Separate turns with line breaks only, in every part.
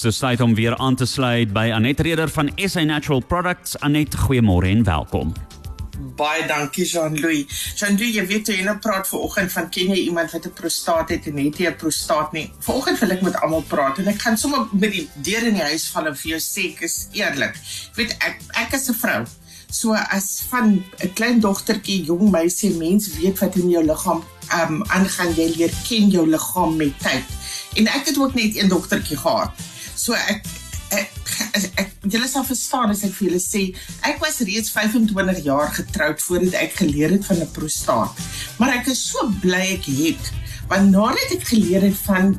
So tyd om weer aan te sluit by Anet Reder van SA Natural Products. Anet, goeiemôre en welkom.
Baie dankie Jean-Louis. Jean-Louis, jy weet jy nou praat vanoggend van ken jy iemand wat 'n prostaat het en het jy 'n prostaat nie? Vanoggend wil ek met almal praat en ek gaan sommer met die deur in die huis val en vir jou sê ek is eerlik. Jy weet ek ek is 'n vrou. So as van 'n klein dogtertjie, jong meisie, mens weet wat in jou liggaam um aangaan, jy leer ken jou liggaam met tyd. En ek het ook net een dogtertjie gehad. So ek ek ek julle sal verstaan as ek vir julle sê ek was reeds 25 jaar getroud voordat ek geleer het van 'n prostaat. Maar ek is so bly ek het want nadat ek geleer het van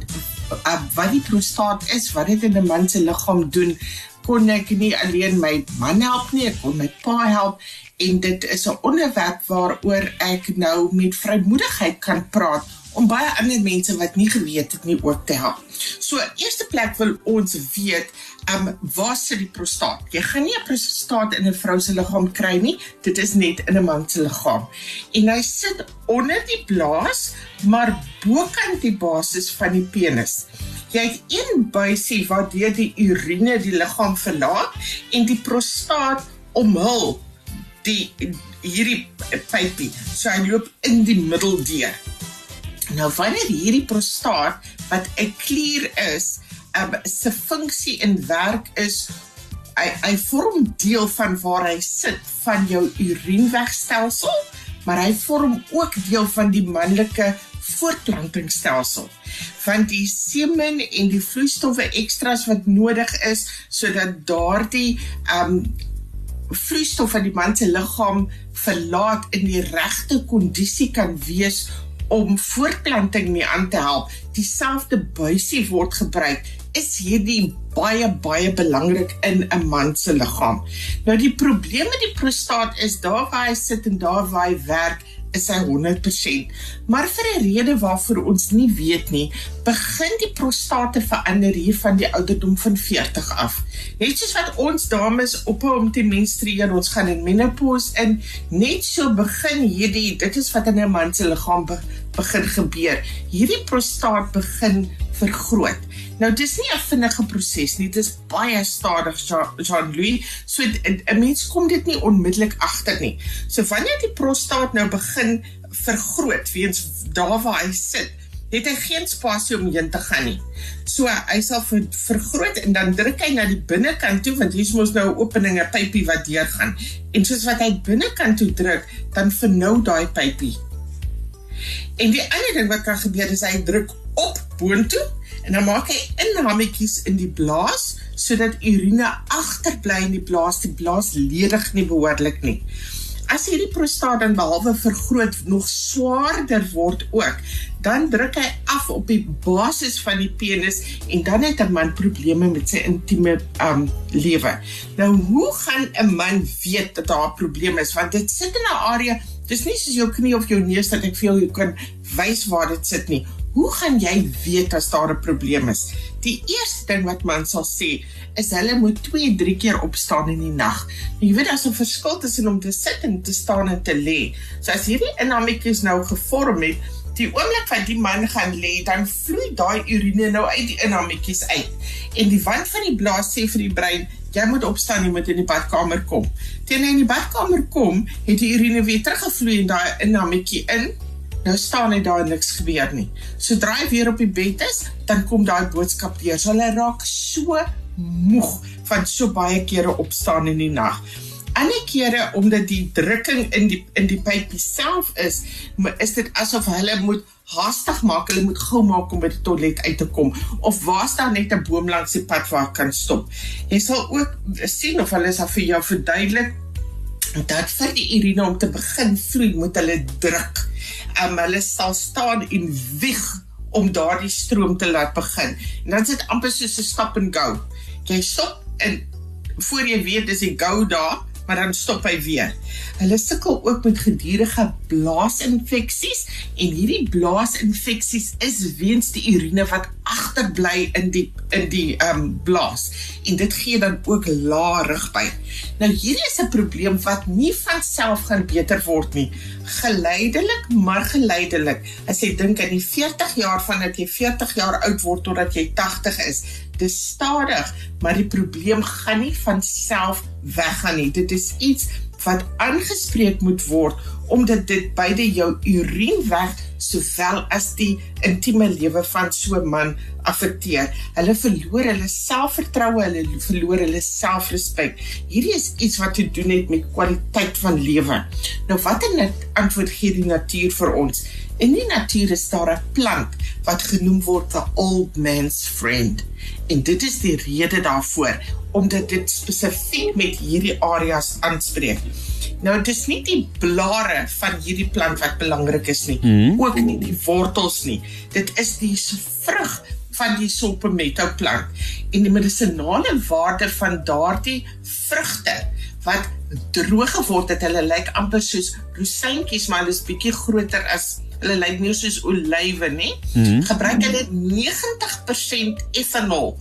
uh, wat die prostaat is, wat dit in 'n man se liggaam doen, kon ek nie alleen my man help nie, ek kon my pa help en dit is 'n onderwerp waaroor ek nou met vrymoedigheid kan praat om baie ander mense wat nie geweet het nie ook te help. So, eerste plek wil ons weet, ehm um, waar sit die prostaat? Jy gaan nie 'n prostaat in 'n vrou se liggaam kry nie. Dit is net in 'n man se liggaam. En hy sit onder die blaas, maar bokant die basis van die penis. Jy het een buisie waar deur die urine die liggaam verlaat en die prostaat omhul die hierdie pypie. So hy loop in die middel deur. Nou wanneer hierdie prostaat wat 'n klier is, um, se funksie en werk is hy hy vorm deel van waar hy sit van jou urinewegstelsel, maar hy vorm ook deel van die manlike voortplantingsstelsel van die semen en die vloeistowwe ekstras wat nodig is sodat daardie um vloeistof van die man se liggaam verlaat in die regte kondisie kan wees om voortplanting mee aan te help, dieselfde buisie word gebruik, is hierdie baie baie belangrik in 'n man se liggaam. Nou die probleem met die prostaat is daar waar hy sit en daar waar hy werk, is hy 100%. Maar vir 'n rede waarvoor ons nie weet nie, begin die prostaat te verander hier van die ouderdom van 40 af. Net soos wat ons dames ophou om te menstrueer, ons gaan in menopause in, net so begin hierdie, dit is wat in 'n man se liggaam begin gebeur. Hierdie prostaat begin vergroot. Nou dis nie 'n vinnige proses nie, dit is baie stadig, Jean-Louis. So 'n mens kom dit nie onmiddellik agter nie. So wanneer die prostaat nou begin vergroot weens daar waar hy sit, het hy geen spasie om heen te gaan nie. So hy sal ver, vergroot en dan druk hy na die binnekant toe want hier's mos nou 'n opening, 'n pypie wat deurgaan. En soos wat hy binnekant toe druk, dan vernou daai pypie. En die ander ding wat kan gebeur is hy druk op boontoe en dan maak hy inhammetjies in die blaas sodat urine agterbly in die blaas, die blaas ledig nie behoorlik nie. As hierdie prostaat dan behalwe vergroot nog swaarder word ook, dan druk hy af op die basis van die penis en dan het 'n man probleme met sy intieme um lewe. Nou hoe gaan 'n man weet dat daar 'n probleem is want dit sit in 'n area Dis nie soos jou knie of jou neus dat ek vir jou kan wys waar dit sit nie. Hoe gaan jy weet as daar 'n probleem is? Die eerste ding wat man sal sê is hulle moet 2, 3 keer opstaan in die nag. Jy weet daar's 'n verskil tussen om te sit en te staan en te lê. So as hierdie inhametjies nou gevorm het, die oomblik wat die man gaan lê, dan vloei daai urine nou uit die inhametjies uit. En die wand van die blaas sê vir die brein, jy moet opstaan, jy moet in die badkamer kom. Teen hy in die badkamer kom, het die urine weer teruggevloei in daai inhametjie in. Nou staan hy daar niks gebeur nie. Sodra hy weer op die bed is, dan kom daai boodskap deur. So hulle raak so moeg van so baie kere opstaan in die nag. Ander kere omdat die drukking in die in die pypie self is, is dit asof hulle moet haastig maak, hulle moet gou maak om by die toilet uit te kom of waar staan net 'n boom langs die pad waar kan stop. Jy sal ook sien of hulle sal vir jou verduidelik dat vir die urine om te begin vloei, moet hulle druk. Um, hulle sal staan en wieg om daardie stroom te laat begin. En dan sit amper soos 'n stop and go. Jy stop en voor jy weet dis die go daar maar dan stop hy weer. Hulle sukkel ook met gedurende blaasinfeksies en hierdie blaasinfeksies is weens die urine wat agterbly in die in die ehm um, blaas en dit gee dan ook lae rugpyn. Nou hierdie is 'n probleem wat nie van self gaan beter word nie. Geleidelik, maar geleidelik. As jy dink aan die 40 jaar van dat jy 40 jaar oud word totdat jy 80 is, dis stadig, maar die probleem gaan nie van self weggaan nie. Dit is iets wat aangespreek moet word omdat dit beide jou urine weg sowel as die intieme lewe van so 'n man affekteer. Hulle verloor hulle selfvertroue, hulle verloor hulle selfrespek. Hierdie is iets wat te doen het met kwaliteit van lewe. Nou watter net antwoord gee die natuur vir ons? In die natuur is daar 'n plant wat genoem word the old man's friend. En dit is die rede daarvoor omdat dit spesifiek met hierdie areas aanspreek. Nou dit is nie die blare van hierdie plant wat belangrik is nie, mm. ook nie die wortels nie. Dit is die vrug van die sulpimento plant en die medisonale waarde van daardie vrugte wat droog geword het, hulle lyk amper soos rosientjies, maar hulle is bietjie groter as hulle lyk nie soos olywe nie. Mm -hmm. Gebruik hulle 90% etanol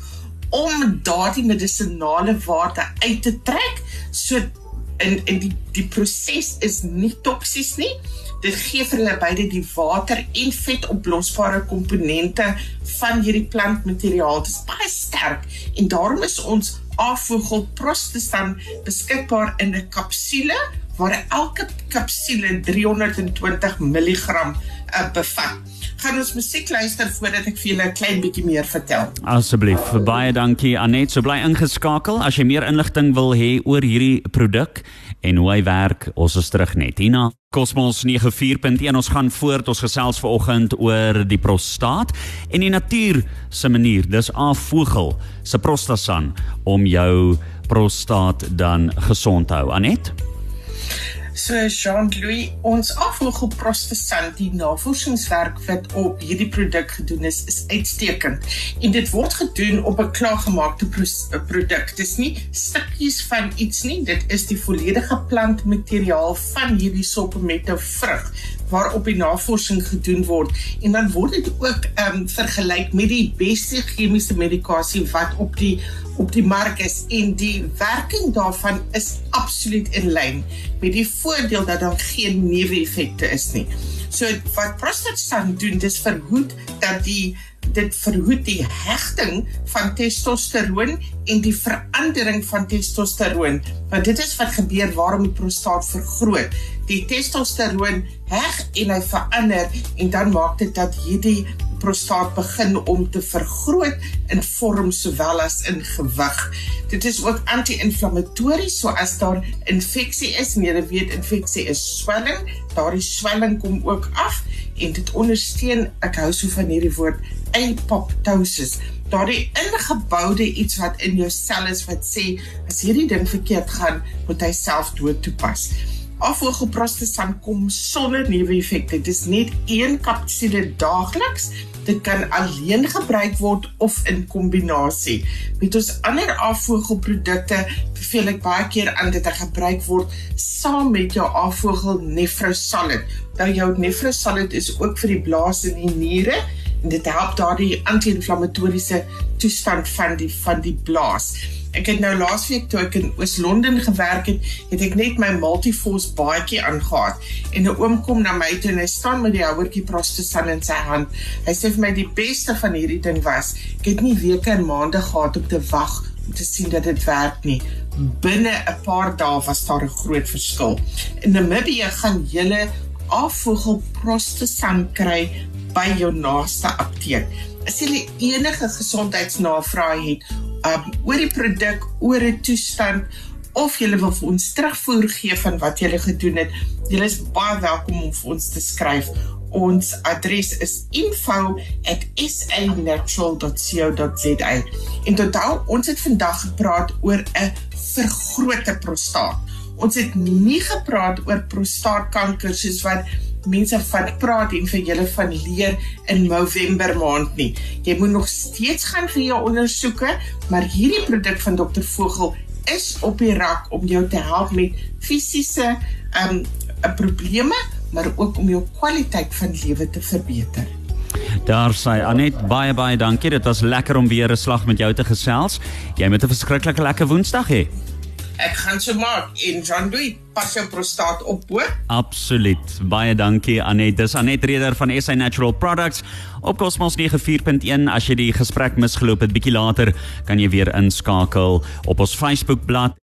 om daardie medisonale waarde uit te trek. So en en die die proses is nie toksies nie. Dit gee vir hulle beide die water en vetoplosbare komponente van hierdie plantmateriaal. Dit is baie sterk en daarom is ons afvogel prostastan beskikbaar in 'n kapsule waar elke kapsule 320 mg uh, bevat gaan ons musiek luister voordat ek vir julle 'n klein bietjie meer vertel.
Asseblief, baie dankie Anet, so bly ingeskakel as jy meer inligting wil hê oor hierdie produk en hoe hy werk. Ons is terug net hierna. Cosmos 94.1 ons gaan voort ons gesels vanoggend oor die prostaat en die natuur se manier. Dis afvogel se prostasan om jou prostaat dan gesond hou. Anet
So Jean-Louis, ons afvoergeprosesant die navorsingswerk wat op hierdie produk gedoen is, is uitstekend. En dit word gedoen op 'n klaargemaakte produk. Dis nie stukkies van iets nie, dit is die volledige plantmateriaal van hierdie soppemetto vrug waarop die navorsing gedoen word en dan word dit ook ehm um, vergelyk met die beste chemiese medikasie wat op die op die mark is en die werking daarvan is absoluut in lyn met die voordeel dat daar geen neeweffekte is nie. So wat prostataan doen dis verhoed dat die dit verhoed die hegting van testosteroon en die verandering van testosteroon want dit is wat gebeur waarom die prostaat vergroot die testosteroon heg en hy verander en dan maak dit dat hierdie prostaat begin om te vergroot in vorm sowel as in gewig. Dit is ook anti-inflammatories, so as daar infeksie is, en jy weet infeksie is swelling, daardie swelling kom ook af en dit ondersteun, ek hou so van hierdie woord, apoptosis. Daardie ingeboude iets wat in jou selle is wat sê as hierdie ding verkeerd gaan, moet hy self dood toepas afvoergeprosessan kom sonder neeweffekte. Dit is net een kapsule daagliks. Dit kan alleen gebruik word of in kombinasie. Met ons ander afvoergelprodukte beveel ek baie keer aan dit te gebruik word saam met jou afvoergel Nefrosalid. Nou jou Nefrosalid is ook vir die blaas in die niere en dit help daardie anti-inflammatoriese toestand van die van die blaas. Ek het nou laasweek toe ek in Oos-London gewerk het, het ek net my Multiforce baadjie aangegaat en 'n oom kom na my toe en hy staan met die houertjie prostasan in sy hand. Hy sê vir my die beste van hierdie ding was, ek het nie weke en maande gehad om te wag om te sien dat dit werk nie. Binne 'n paar dae was daar 'n groot verskil. In Namibië gaan julle afvogel prostasan kry by jou naaste apteek. As jy enige gesondheidsnavrae het um, oor die produk, oor 'n toestand of jy wil vir ons terugvoer gee van wat jy gedoen het, jy is baie welkom om vir ons te skryf. Ons adres is info@sanatural.co.za. En totaal, ons het vandag gepraat oor 'n vergrote prostaat. Ons het nie gepraat oor prostaatkanker soos wat mense van praat en vir julle van leer in November maand nie. Jy moet nog steeds gaan vir jou ondersoeke, maar hierdie produk van Dr Vogel is op die rak om jou te help met fisiese ehm um, probleme, maar ook om jou kwaliteit van lewe te verbeter.
Daar sê Anet baie baie dankie. Dit was lekker om weer 'n slag met jou te gesels. Jy moet 'n verskriklike lekker Woensdag hê.
Ek gaan so maak en Jean Louis pas jou prostaat op hoor.
Absoluut. Baie dankie Anet. Dis Anet Reder van SA Natural Products op Cosmos 94.1. As jy die gesprek misgeloop het bietjie later, kan jy weer inskakel op ons Facebook bladsy